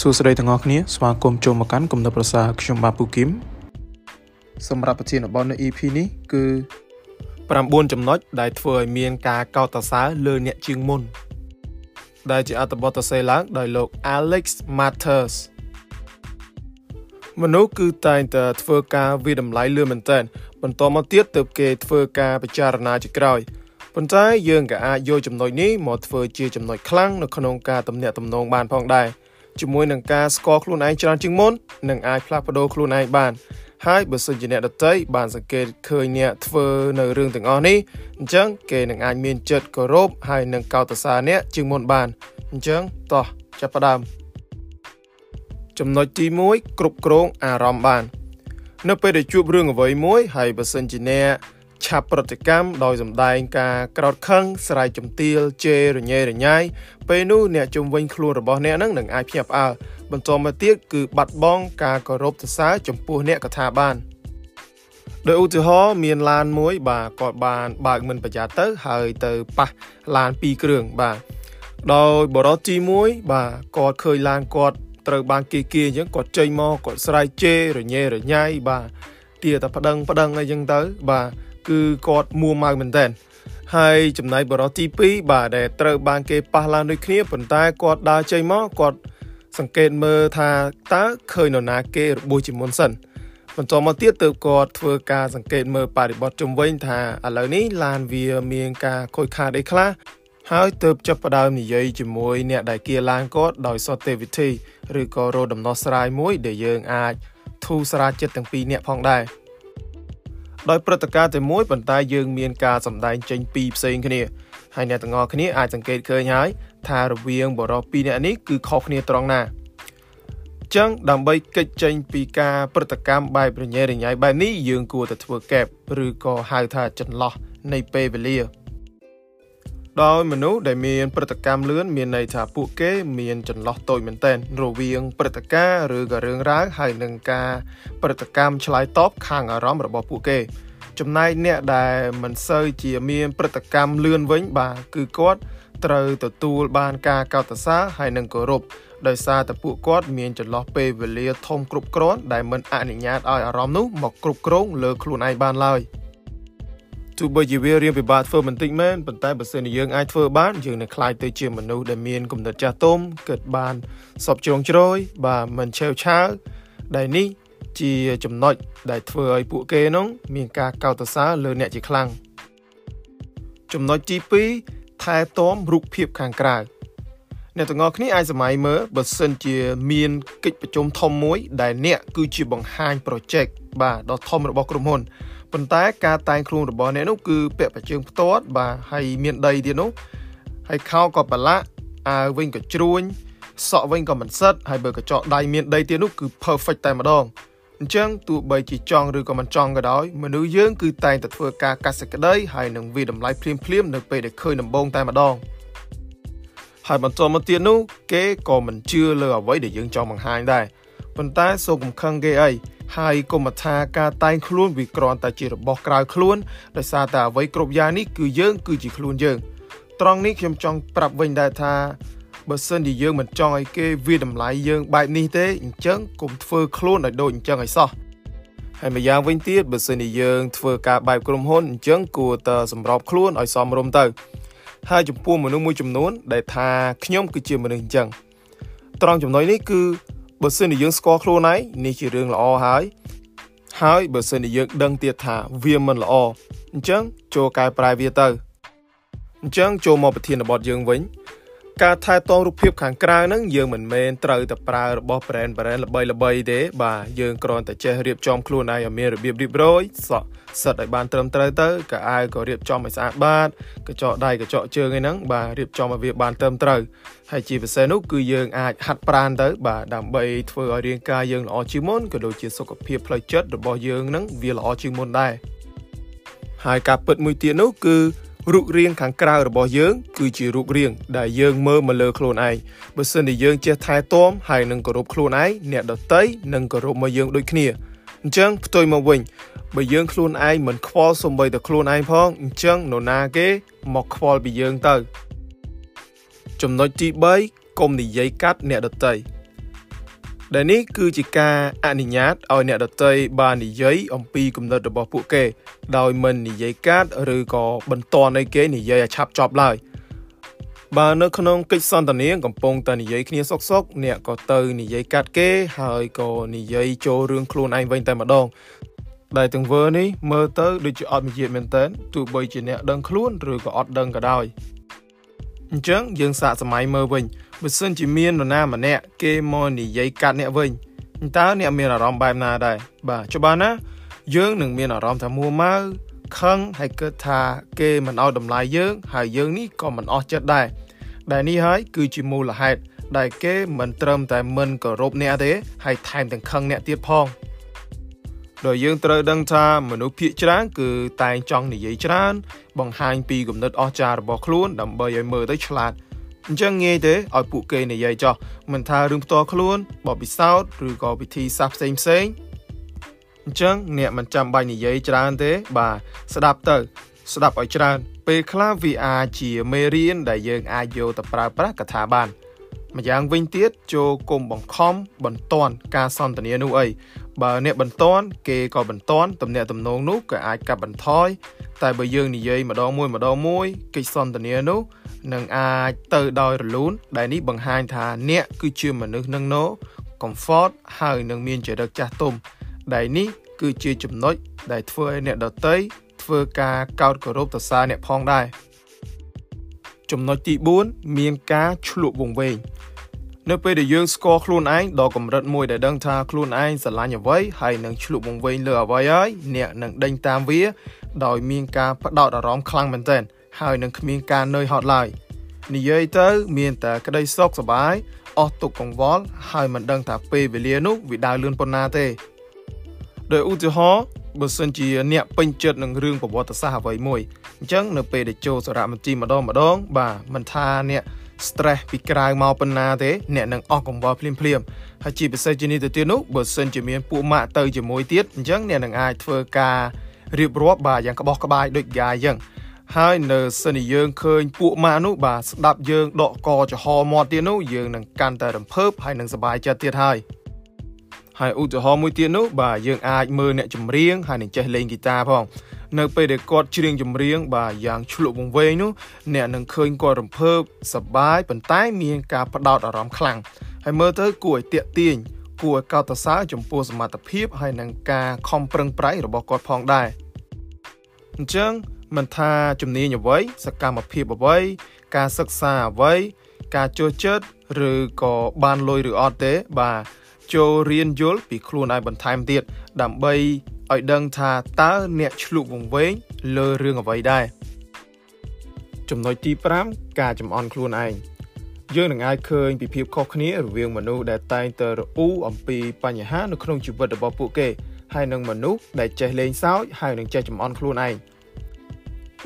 សួស្តីទាំងអស់គ្នាស្វាគមន៍ចូលមកកាន់គំនិតប្រសាខ្ញុំបាទពូគឹមសម្រាប់ប្រធានបទនៅ EP នេះគឺ9ចំណុចដែលធ្វើឲ្យមានការកោតសរសើរលើអ្នកជាងមុន ដែលជាអត្ថបទសរសេរឡើងដោយលោក Alex Matters មនុស្សគឺតែងតែធ្វើការវិតម្លៃលឿនមែនតើបន្តមកទៀតទើបគេធ្វើការពិចារណាជាក្រោយប៉ុន្តែយើងក៏អាចយកចំណុចនេះមកធ្វើជាចំណុចខ្លាំងនៅក្នុងការទំនាក់ទំនងបានផងដែរ ជាមួយនឹងការស្គាល់ខ្លួនឯងច្រើនជាងមុននឹងអាចផ្លាស់ប្ដូរខ្លួនឯងបានហើយបើសិនជាអ្នកដតីបានសង្កេតឃើញអ្នកធ្វើនៅរឿងទាំងអស់នេះអញ្ចឹងគេនឹងអាចមានចិត្តគោរពហើយនឹងកោតសរសើរអ្នកជាងមុនបានអញ្ចឹងតោះចាប់ផ្ដើមចំណុចទី1គ្រប់គ្រងអារម្មណ៍បាន នៅពេលដែលជួបរឿងអ្វីមួយហើយបើសិនជាអ្នក ឆាប់ប្រតិកម្មដោយសម្ដែងការក្រោតខឹងស្រែកជំទាវជេររញ៉េរញ៉ាយពេលនោះអ្នកជំវិញខ្លួនរបស់អ្នកនឹងនឹងអាចភ្ញាក់ផ្អើលបន្តមកទៀតគឺបាត់បង់ការគោរពសរសើរចំពោះអ្នកកថាបានដោយឧទាហរណ៍មានឡានមួយ បាទគាត់បានបើកមិនប្រយ័ត្នទៅហើយទៅប៉ះឡានពីរគ្រឿងបាទដោយបរិបទទី1បាទគាត់ឃើញឡានគាត់ត្រូវបានគេគៀអញ្ចឹងគាត់ចេញមកគាត់ស្រែកជេររញ៉េរញ៉ៃបាទទាតែប្តឹងប្តឹងអីចឹងទៅបាទ គឺគាត់មួម៉ៅមែនតើហើយចំណែកបរិបទទី2បាទដែលត្រូវបានគេប៉ះឡើងដូចគ្នាប៉ុន្តែគាត់ដើរចេញមកគាត់សង្កេតមើលថាតើឃើញនរណាគេរបួសជាមុនសិនបន្តមកទៀតទើបគាត់ធ្វើការសង្កេតមើលបរិបទជុំវិញ ថាឥឡូវនេះឡានវាមានការខូចខាតអីខ្លះហើយទើបចាប់ផ្ដើមនិយាយជាមួយអ្នកដែលគៀឡានគាត់ដោយសន្តិវិធីឬក៏រកដំណោះស្រាយមួយដែលយើងអាចធូរស្រាលចិត្តទាំងពីរអ្នកផងដែរ ដោយព្រឹត្តិការណ៍តែមួយប៉ុន្តែយើងមានការសម្ដែងចេញពីរផ្សេងគ្នាហើយអ្នកទាំងអស់គ្នាអាចសង្កេតឃើញហើយថារវាងបរិបពីរអ្នកនេះគឺខុសគ្នាត្រង់ណាចឹងដើម្បីកិច្ចចេញពីការព្រឹត្តិកម្មបែបរញ៉េរញ៉ៃបែបនេះយើងគួរតែធ្វើកែបឬក៏ហៅថាចន្លោះនៃពេលវេលា ដោយមនុស្សដែលមានព្រឹត្តិកម្មលឿនមានន័យថាពួកគេ មានចន្លោះតូចមែនទែនរវាងព្រឹត្តិការណ៍ឬក៏រឿងរ៉ាវហើយនឹងការព្រឹត្តិកម្មឆ្លើយតបខាងអារម្មណ៍របស់ពួកគេ ចំណែកអ្នកដែលមិនសូវជាមានព្រឹត្តិកម្មលឿនវិញបាទគឺគាត់ត្រូវទទួលបានការកោតសរសើរហើយនឹងគោរពដោយសារតែពួកគាត់មានចន្លោះពេលវេលាធំគ្រប់គ្រាន់ដែលមិនអនុញ្ញាតឲ្យអារម្មណ៍នោះមកគ្រប់គ្រងលើខ្លួនឯងបានឡើយ។ ទោះបីជាវារៀងពិបាកធ្វើបន្តិចមែនប៉ុន្តែបើសិនជាយើងអាចធ្វើបានយើងនឹងក្លាយទៅជាមនុស្សដែលមានគំនិតចាស់ទុំគិតបានសពជ្រុងជ្រោយបាទមិនឆេវឆាវដែលនេះជាចំណុចដែលធ្វើឲ្យពួកគេនោះមានការកោតសរសើរលើអ្នកជាខ្លាំងចំណុចទី2ថែទាំរូបភាពខាងក្រៅអ្នកទាំងអស់គ្នាអាចសម័យមើលបើសិនជាមានកិច្ចប្រជុំធំមួយដែលអ្នកគឺជាបង្ហាញ project បាទដ៏ធំរបស់ក្រុមហ៊ុន ប៉ុន្តែការតែងខ្លួនរបស់អ្នកនោះគឺពាក់ប្រជើងផ្ទាត់បាទហើយមានដីទៀតនោះហើយខោក៏ប្រឡាក់អាវវិញក៏ជ្រួញសក់វិញក៏មិនសិតហើយបើកញ្ចក់ដៃមានដីទៀតនោះគឺ perfect តែម្ដងអញ្ចឹងទោះបីជាចង់ឬក៏មិនចង់ក៏ដោយមនុស្សយើងគឺតែងតែធ្វើការកាត់សេចក្តីហើយនឹងវាតម្លៃភ្លាមភ្លាមនៅពេលដែលឃើញដំបងតែម្ដងហើយបន្តមកទៀតនោះគេក៏មិនជឿលើអ្វីដែលយើងចង់បង្ហាញដែរ ប៉ុន្តែសូមកុំខឹងគេអីហើយកុំថាការតែងខ្លួនវាគ្រាន់តែជារបស់ក្រៅខ្លួនដោយសារតែអ្វីគ្រប់យ៉ាងនេះគឺយើង គឺជាខ្លួនយើង ត្រង់នេះខ្ញុំចង់ប្រាប់វិញដែរថាបើសិនជាយើងមិនចង់ឲ្យគេវាតម្លៃយើងបែបនេះទេអញ្ចឹងកុំធ្វើខ្លួនឲ្យដូចអញ្ចឹងឲ្យសោះហើយម្យ៉ាងវិញទៀតបើសិនជាយើងធ្វើការបែបក្រុមហ៊ុនអញ្ចឹងគួរតែសម្របខ្លួនឲ្យសមរម្យទៅហើយចំពោះមនុស្សមួយចំនួនដែលថាខ្ញុំគឺជាមនុស្សអញ្ចឹងត្រង់ចំណុចនេះគឺ បើសិនជាយើងស្គាល់ខ្លួនឯងនេះជារឿងល្អហើយហើយបើសិនជាយើងដឹងទៀតថាវាមិនល្អអញ្ចឹងចូលកែប្រែវាទៅអញ្ចឹងចូលមកប្រធានបទយើងវិញ ការថែទាំរូបភាពខាងក្រៅហ្នឹងយើងមិនមែនត្រូវតែប្រើរបស់ brand brand ល្បីល្បីទេបាទយើងគ្រាន់តែចេះរៀបចំខ្លួនឯងឲ្យមានរបៀបរៀបរយសក់សិតឲ្យបានត្រឹមត្រូវទៅកៅអៅក៏រៀបចំឲ្យស្អាតបាតកញ្ចក់ដៃកញ្ចក់ជើងឯហ្នឹងបាទរៀបចំឲ្យវាបានត្រឹមត្រូវហើយជាពិសេសនោះគឺយើងអាចហាត់ប្រាណទៅបាទដើម្បីធ្វើឲ្យរាងកាយយើងល្អជាងមុនក៏ដូចជាសុខភាពផ្លូវចិត្តរបស់យើងហ្នឹងវាល្អជាងមុនដែរហើយការពិតមួយទៀតនោះគឺ រូបរាងខាងក្រៅរបស់យើង គឺជារូបរាងដែលយើងមើលមកលើខ្លួនឯងបើសិនជាយើងចេះថែទាំហើយនឹងគោរពខ្លួនឯងអ្នកដទៃនឹងគោរពមកយើងដូចគ្នាអញ្ចឹងផ្ទុយមកវិញបើយើងខ្លួនឯងមិនខ្វល់សំបីតែខ្លួនឯងផងអញ្ចឹងនរណាគេមកខ្វល់ពីយើងទៅចំណុចទី3កុំនិយាយកាត់អ្នកដទៃ ដែលនេះគឺជាការអនុញ្ញាតឲ្យអ្នកដទៃបាននិយាយអំពីគំនិតរបស់ពួកគេ ដោយមិននិយាយកាត់ឬក៏បន្តឲ្យគេនិយាយឲ្យឆាប់ចប់ឡើយបើនៅក្នុងកិច្ចសន្ទនាកំពុងតែនិយាយគ្នាសុកសុកអ្នកក៏ទៅនិយាយកាត់គេ ហើយក៏និយាយចូលរឿងខ្លួនឯងវិញតែម្ដងដែលទាំងវើនេះមើលទៅដូចជាអត់មានជាតិមែនតើទោះបីជាអ្នកដឹងខ្លួនឬក៏អត់ដឹងក៏ដោយអញ្ចឹងយើងសាកសម័យមើលវិញ បើសិនជាមាននរណាម្នាក់គេមកនិយាយកាត់អ្នកវិញតើអ្នកមានអារម្មណ៍បែបណាដែរបាទច្បាស់ណា យើងនឹងមានអារម្មណ៍ថាមួម៉ៅខឹងហើយគិតថាគេមិនអោយតម្លៃយើង ហើយយើងនេះក៏មិនអស់ចិត្តដែរដែលនេះហើយគឺជាមូលហេតុដែលគេមិនត្រឹមតែមិនគោរពអ្នកទេហើយថែមទាំងខឹងអ្នកទៀតផងដោយយើងត្រូវដឹងថាមនុស្សភាគច្រើនគឺតែងចង់និយាយច្រើន បង្ហាញពីគំនិតអស្ចារ្យរបស់ខ្លួនដើម្បីឲ្យមើលទៅឆ្លាត អញ្ចឹងងាយទេឲ្យពួកគេនិយាយចោះមិនថារឿងផ្ទាល់ខ្លួនបបពិសោធន៍ឬក៏វិធីសាស្ត្រផ្សេងផ្សេងអញ្ចឹងអ្នកមិនចាំបាច់និយាយច្រើនទេ បាទស្ដាប់ទៅ ស្ដាប់ឲ្យច្រើន ពេលខ្លះវាអាចជាមេរៀនដែលយើងអាចយកទៅប្រើប្រាស់កថាបានម្យ៉ាងវិញទៀតចូលគុំបង្ខំបន្ទាន់ការសន្ទនានោះអីបើអ្នកបន្ទាន់គេក៏បន្ទាន់ទំនាក់ទំនងនោះក៏អាចកាត់បន្ថយតែបើយើងនិយាយម្ដងមួយម្ដងមួយកិច្ចសន្ទនានោះ នឹងអាចទៅដោយរលូនដែលនេះបង្ហាញថាអ្នកគឺជាមនុស្សនឹងណូ comfort ហើយនឹងមានចរិតចាស់ទុំដែលនេះគឺជាចំណុចដែលធ្វើឲ្យអ្នកដតីធ្វើការកោតគោរពទៅសារអ្នកផងដែរចំណុចទី4មានការឆ្លក់វង្វេងនៅពេលដែលយើងស្គាល់ខ្លួនឯងដល់កម្រិតមួយដែលដឹងថាខ្លួនឯងស្រឡាញ់អ្វីហើយនឹងឆ្លុះបង្វែងលើអ្វីហើយអ្នកនឹងដេញតាមវា ដោយមានការផ្ដោតអារម្មណ៍ខ្លាំងមែនទែន ហើយនឹងគ្មានការនឿយហត់ឡើយនិយាយទៅ មានតែក្តីសុខសប្បាយអស់ទុកកង្វល់ហើយមិនដឹងថាពេលវេលានោះវាដើរលឿនប៉ុណ្ណាទេដោយឧទាហរណ៍បើសិនជាអ្នកពេញចិត្តនឹងរឿងប្រវត្តិសាស្ត្រអ្វីមួយអញ្ចឹងនៅពេលដែលចូលសារមន្ទីរម្ដងម្ដង បាទមិនថាអ្នក stress ពីក្រៅមកប៉ុណ្ណាទេអ្នកនឹងអស់កង្វល់ភ្លាមភ្លាមហើយជាពិសេសជានេះទៅទៀតនោះបើសិនជាមានពួកម៉ាក់ទៅជាមួយទៀតអញ្ចឹងអ្នកនឹងអាចធ្វើការរៀបរាប់បាទយ៉ាងក្បោះក្បាយដូចយ៉ាអញ្ចឹង ហើយនៅសិនយើងឃើញពួកម៉ាក់នោះបាទស្ដាប់យើងដកកចំហមាត់ទៀតនោះយើងនឹងកាន់តែរំភើបហើយនឹងសប្បាយចិត្តទៀតហើយហើយឧទាហរណ៍មួយទៀតនោះបាទយើងអាចមើលអ្នកចម្រៀងហើយនឹងចេះលេងហ្គីតាផងនៅពេលដែលគាត់ច្រៀងចម្រៀងបាទយ៉ាងឆ្លុះវង្វេងនោះអ្នកនឹងឃើញគាត់រំភើបសប្បាយប៉ុន្តែមានការផ្ដោតអារម្មណ៍ខ្លាំងហើយមើលទៅគួរឲ្យតាក់ទាញគួរឲ្យកោតសរសើរចំពោះសមត្ថភាពហើយនឹងការខំប្រឹងប្រែងរបស់គាត់ផងដែរអញ្ចឹង មិនថាជំនាញអ្វីសកម្មភាពអ្វីការសិក្សាអ្វីការចូលចិត្តឬក៏បានលុយឬអត់ទេ បាទចូលរៀនយល់ពីខ្លួនឯងបន្ថែមទៀតដើម្បីឲ្យដឹងថាតើអ្នកឆ្លុះវង្វេងលើរឿងអ្វីដែរចំណុចទី5ការចំអន់ខ្លួនឯងយើងនឹងអាចឃើញពីភាពខុសគ្នារវាងមនុស្សដែលតែងតែរអ៊ូអំពីបញ្ហានៅក្នុងជីវិតរបស់ពួកគេហើយនិងមនុស្សដែលចេះលេងសើចហើយនឹងចេះចំអន់ខ្លួនឯង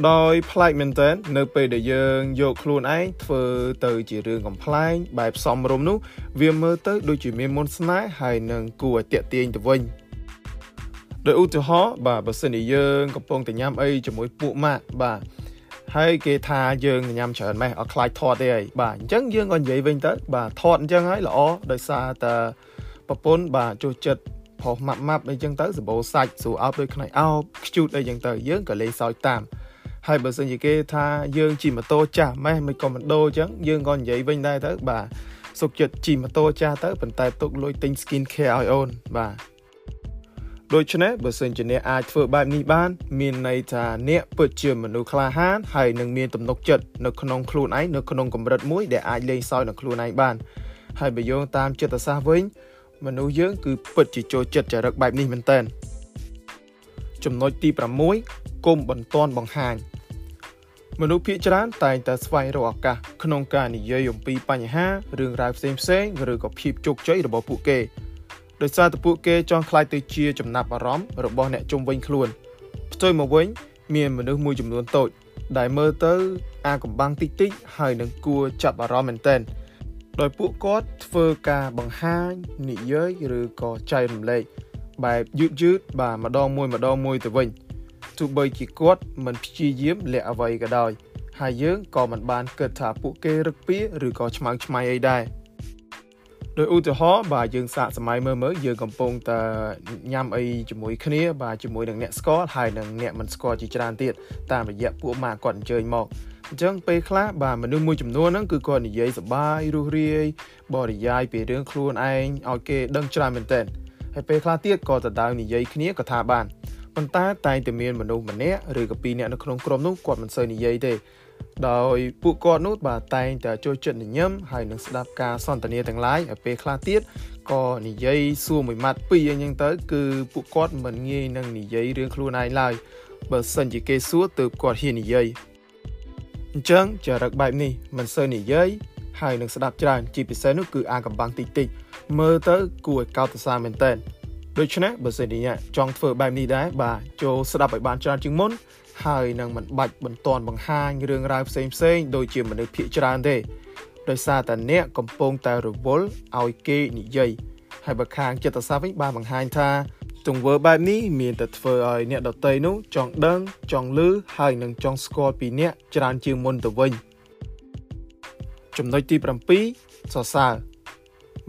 ដោយប្លែកមែនតើនៅពេលដែលយើងយកខ្លួនឯងធ្វើទៅជារឿងកំ pl ែងបែបសំរុំនោះ វាមើលទៅដូចជាមានមុនស្នេហ៍ហើយនឹងគួរឲ្យតាក់ទាញទៅវិញដោយឧទាហរណ៍បាទបើសិនជាយើងកំពុងតែញ៉ាំអីជាមួយពួកម៉ាក់បាទហើយគេថាយើងញ៉ាំច្រើនម៉េះអត់ខ្លាចថតទេអីបាទអញ្ចឹងយើងក៏និយាយវិញទៅបាទថតអញ្ចឹងហើយល្អដោយសារតែប្រពន្ធបាទចូលចិត្តផុសម៉ាប់ម៉ាប់អីចឹងទៅសបោសាច់ស្រួលអោបដូចខ្នែកអោបខ្ជូតអីចឹងទៅយើងក៏លេងសើចតាម ហើយបើសិនជាគេថាយើងជិះម៉ូតូចាស់ម៉េះមិនក៏មិនដូរអញ្ចឹងយើងក៏និយាយវិញដែរទៅបាទសុខចិត្តជិះម៉ូតូចាស់ទៅប៉ុន្តែទុកលុយទិញ skin care ឲ្យអូនបាទដូច្នេះបើសិនជាអ្នកអាចធ្វើបែបនេះបាន មានន័យថាអ្នកពិតជាមនុស្សក្លាហានហើយនឹងមានទំនុកចិត្តនៅក្នុងខ្លួនឯងនៅក្នុងកម្រិតមួយដែលអាចលេងសើចនឹងខ្លួនឯងបានហើយបើយោងតាមចិត្តសាស្ត្រវិញ មនុស្សយើងគឺពិតជាចូលចិត្តចរិតបែបនេះមែនតើចំណុចទី6គុំបន្ទាន់បង្ហាញ មនុស្សភាគច្រើនតែងតែស្វែងរកឱកាសក្នុងការនិយាយអំពីបញ្ហារឿងរ៉ាវផ្សេងផ្សេងឬក៏ភាពជោគជ័យរបស់ពួកគេដោយសារតែពួកគេចង់ខ្លាយទៅជាចំណាប់អារម្មណ៍របស់អ្នកជុំវិញខ្លួនផ្ទុយមកវិញមានមនុស្សមួយចំនួនតូច ដែលមើលទៅ អាកំបាំងតិចតិចហើយនឹងគួរចាប់អារម្មណ៍មែនទែនដោយពួកគាត់ធ្វើការបង្ហាញនិយាយឬក៏ចែករំលែកបែបយឺតយឺតបាទម្ដងមួយម្ដងមួយទៅវិញ ទោះបីជាគាត់មិនព្យាយាមលាក់អ្វីក៏ដោយហើយយើងក៏មិនបានគិតថាពួកគេរឹកពីឬក៏ឆ្មៅឆ្មៃអីដែរដោយឧទាហរណ៍បាទយើងសាកសម័យមើលមើលយើងកំពុងតែញ៉ាំអីជាមួយគ្នាបាទជាមួយនឹងអ្នកស្គាល់ហើយនឹងអ្នកមិនស្គាល់ជាច្រើនទៀតតាមរយៈពួកម៉ាក់គាត់អញ្ជើញមកអញ្ចឹងពេលខ្លះបាទមនុស្សមួយចំនួនហ្នឹងគឺគាត់និយាយសប្បាយរស់រាយបរិយាយពីរឿងខ្លួនឯងឲ្យគេដឹងច្រើនមែនទែនហើយពេលខ្លះទៀតក៏ដដែលនិយាយគ្នាក៏ថាបាន ប៉ុន្តែតែងតែមានមនុស្សម្នាក់ឬក៏ពីរនាក់នៅក្នុងក្រុមនោះគាត់មិនសូវនិយាយទេដោយពួកគាត់នោះបាទតែងតែចូលចិត្តញញឹមហើយនឹងស្ដាប់ការសន្ទនាទាំងឡាយហើយពេលខ្លះទៀតក៏និយាយសួរមួយម៉ាត់ពីរអញ្ចឹងទៅ គឺពួកគាត់មិនងាយនឹងនិយាយរឿងខ្លួនឯងឡើយបើសិនជាគេសួរទើបគាត់ហ៊ាននិយាយអញ្ចឹងចរិតបែបនេះមិនសូវនិយាយហើយនឹងស្ដាប់ច្រើនជាពិសេសនោះគឺអាកំបាំងតិចតិចមើលទៅគួរឲ្យកោតសរសើរមែនតើ ដូច្នេះបើសិនជាអ្នកចង់ធ្វើបែបនេះដែរបាទចូលស្ដាប់ឲ្យបានច្រើនជាងមុនហើយនឹងមិនបាច់បន្ទាន់បង្ហាញរឿងរ៉ាវផ្សេងផ្សេងដូចជាមនុស្សភាគច្រើនទេដោយសារតែអ្នកកំពុងតែរវល់ឲ្យគេនិយាយហើយបើខាងចិត្តសាស្ត្រវិញបានបង្ហាញថាទង្វើបែបនេះមានតែធ្វើឲ្យអ្នកដតីនោះចង់ដឹងចង់ឮហើយនឹងចង់ស្គាល់ពីអ្នកច្រើនជាងមុនទៅវិញចំណុចទី7សរសើរ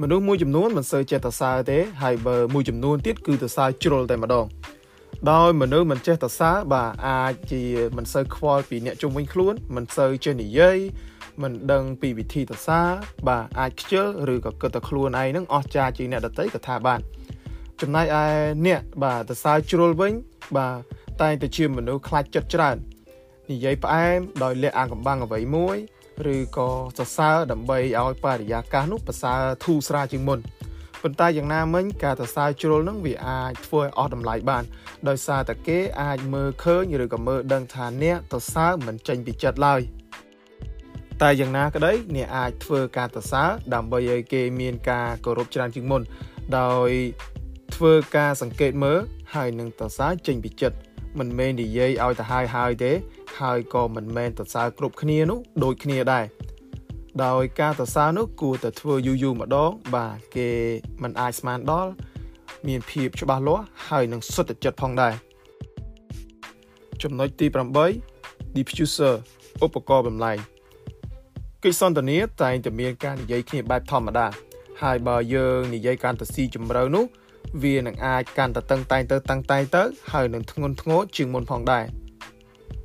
មនុស្សមួយចំនួនមិនសូវចេះសរសើរទេហើយបើមួយចំនួនទៀតគឺសរសើរជ្រុលតែម្ដងដោយមនុស្សមិនចេះសរសើរបាទអាចជាមិនសូវខ្វល់ពីអ្នកជុំវិញខ្លួន មិនសូវចេះនិយាយមិនដឹងពីវិធីសរសើរបាទអាចខ្ជិលឬក៏គិតតែខ្លួនឯងនឹងអស់ចាជាងអ្នកដទៃក៏ថាបានចំណែកឯអ្នកបាទសរសើរជ្រុលវិញ បាទតែងតែជាមនុស្សខ្លាចចិត្តច្រើននិយាយផ្អែមដោយលះអាកំបាំងអ្វីមួយ ឬក៏សរសើរដើម្បីឲ្យបរិយាកាសនោះប្រសើរធូរស្រាលជាងមុនប៉ុន្តែយ៉ាងណាមិញការសរសើរជ្រុលនឹងវាអាចធ្វើឲ្យអស់តម្លៃបាន ដោយសារតែគេអាចមើលឃើញឬក៏មើលដឹងថាអ្នកសរសើរមិនចេញពីចិត្តឡើយតែយ៉ាងណាក្តីអ្នកអាចធ្វើការសរសើរដើម្បីឲ្យគេមានការគោរពច្រើនជាងមុន ដោយធ្វើការសង្កេតមើលហើយនឹងសរសើរចេញពីចិត្ត មិនមែននិយាយឲ្យទៅហើយហើយទេ ហើយក៏មិនមែនសរសើរគ្រប់គ្នានោះដូចគ្នាដែរដោយការសរសើរនោះគួរតែធ្វើយូរយូរម្ដង បាទគេមិនអាចស្មានដល់មានភាពច្បាស់លាស់ហើយនឹងសុទ្ធចិត្តផងដែរចំណុចទី8 diffuser ឧបករណ៍បំលែងកិច្ចសន្ទនាតែងតែមានការនិយាយគ្នាបែបធម្មតាហើយបើយើងនិយាយកាន់តែស៊ីជម្រៅនោះ វានឹងអាចកាន់តែតឹងតែងទៅតឹងតែងទៅ ហើយនឹងធ្ងន់ធ្ងរជាងមុនផងដែរ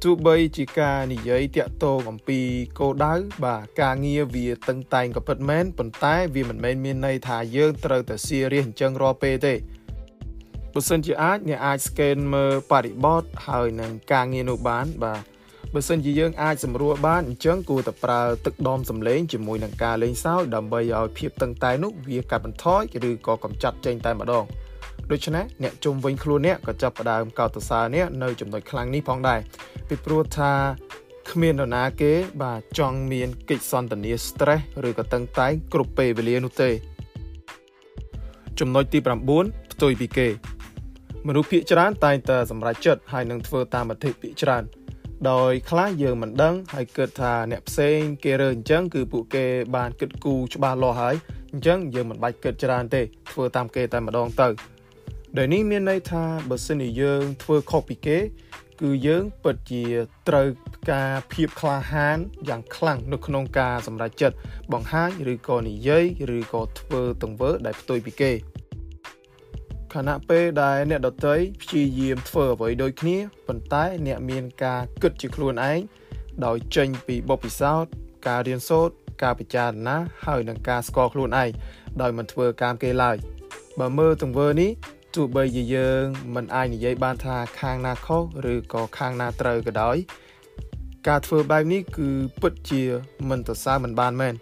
ទោះបីជាការនិយាយតាក់ទងអំពីគោលដៅបាទការងារវាតឹងតែងក៏ពិតមែនប៉ុន្តែវាមិនមែនមានន័យថាយើងត្រូវតែ serious អញ្ចឹងរាល់ពេលទេបើសិនជាអាចអ្នកអាច scan មើលបរិបទហើយនឹងការងារនោះបានបាទ បើសិនជាយើងអាចសម្រួលបានអញ្ចឹងគួរតែប្រើទឹកដមសម្លេងជាមួយនឹងការលេងសើចដើម្បីឲ្យភាពតឹងតែងនោះវាកាត់បន្ថយឬក៏កម្ចាត់ចេញតែម្ដងដូច្នេះអ្នកជុំវិញខ្លួនអ្នកក៏ចាប់ផ្ដើមកោតសរសើរអ្នកនៅចំណុចខ្លាំងនេះផងដែរពីព្រោះថាគ្មាននរណាគេ បាទចង់មានកិច្ចសន្ទនា stress ឬក៏តឹងតែងគ្រប់ពេលវេលានោះទេ ចំណុចទី9ផ្ទុយពីគេមនុស្សភាគច្រើនតែងតែសម្រេចចិត្តហើយនឹងធ្វើតាមមតិភាគច្រើន ដោយខ្លះយើងមិនដឹងហើយគិតថាអ្នកផ្សេងគេរើអញ្ចឹងគឺពួកគេបានគិតគូរច្បាស់លាស់ហើយអញ្ចឹងយើងមិនបាច់គិតច្រើនទេធ្វើតាមគេតែម្ដងទៅដែលនេះមានន័យថាបើសិនជាយើងធ្វើខុសពីគេ គឺយើងពិតជាត្រូវការភាពក្លាហានយ៉ាងខ្លាំងនៅក្នុងការសម្រេចចិត្តបង្ហាញឬក៏និយាយឬក៏ធ្វើទង្វើដែលផ្ទុយពីគេ ខណៈពេលដែលអ្នកដតីព្យាយាមធ្វើអ្វីដូចគ្នាប៉ុន្តែអ្នកមានការគិតជាខ្លួនឯងដោយចេញពីបុព្វពិសោធន៍ការរៀនសូត្រការពិចារណាហើយនឹងការស្គាល់ខ្លួនឯងដោយមិនធ្វើការគេឡើយបើមើលទង្វើនេះទោះបីជាយើងមិនអាចនិយាយបានថាខាងណាខុសឬក៏ខាងណាត្រូវក៏ដោយ ការធ្វើបែបនេះគឺពិតជាមិនទៅសើមិនបានមែន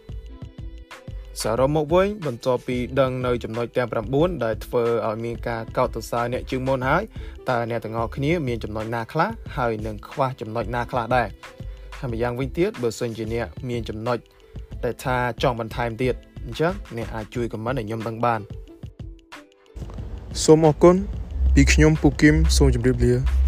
សរុបមកវិញបន្ទាប់ពីដឹងនៅចំណុចទាំង9ដែលធ្វើឲ្យមានការកោតសរសើរអ្នកជាងមុនហើយតើអ្នកទាំងអស់គ្នាមានចំណុចណាខ្លះហើយនឹងខ្វះចំណុចណាខ្លះដែរហើយម្យ៉ាងវិញទៀតបើសិនជាអ្នកមានចំណុចដែលថាចង់បន្ថែមទៀតអញ្ចឹងអ្នកអាចជួយខមមិនឲ្យខ្ញុំដឹងបានសូមអរគុណពីខ្ញុំពូគឹមសូមជម្រាបលា